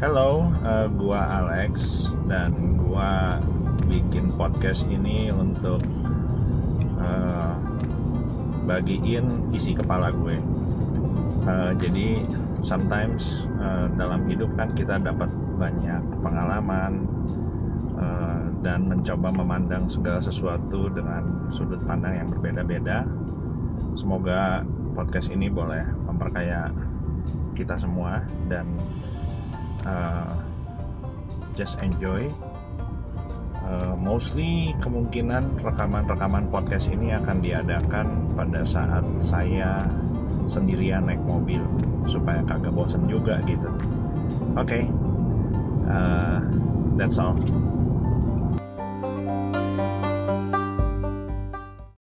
Hello, uh, gua Alex dan gua bikin podcast ini untuk uh, bagiin isi kepala gue. Uh, jadi sometimes uh, dalam hidup kan kita dapat banyak pengalaman uh, dan mencoba memandang segala sesuatu dengan sudut pandang yang berbeda-beda. Semoga podcast ini boleh memperkaya kita semua dan uh, just enjoy. Uh, mostly kemungkinan rekaman-rekaman podcast ini akan diadakan pada saat saya sendirian naik mobil supaya kagak bosen juga gitu. Oke. Okay. uh, that's all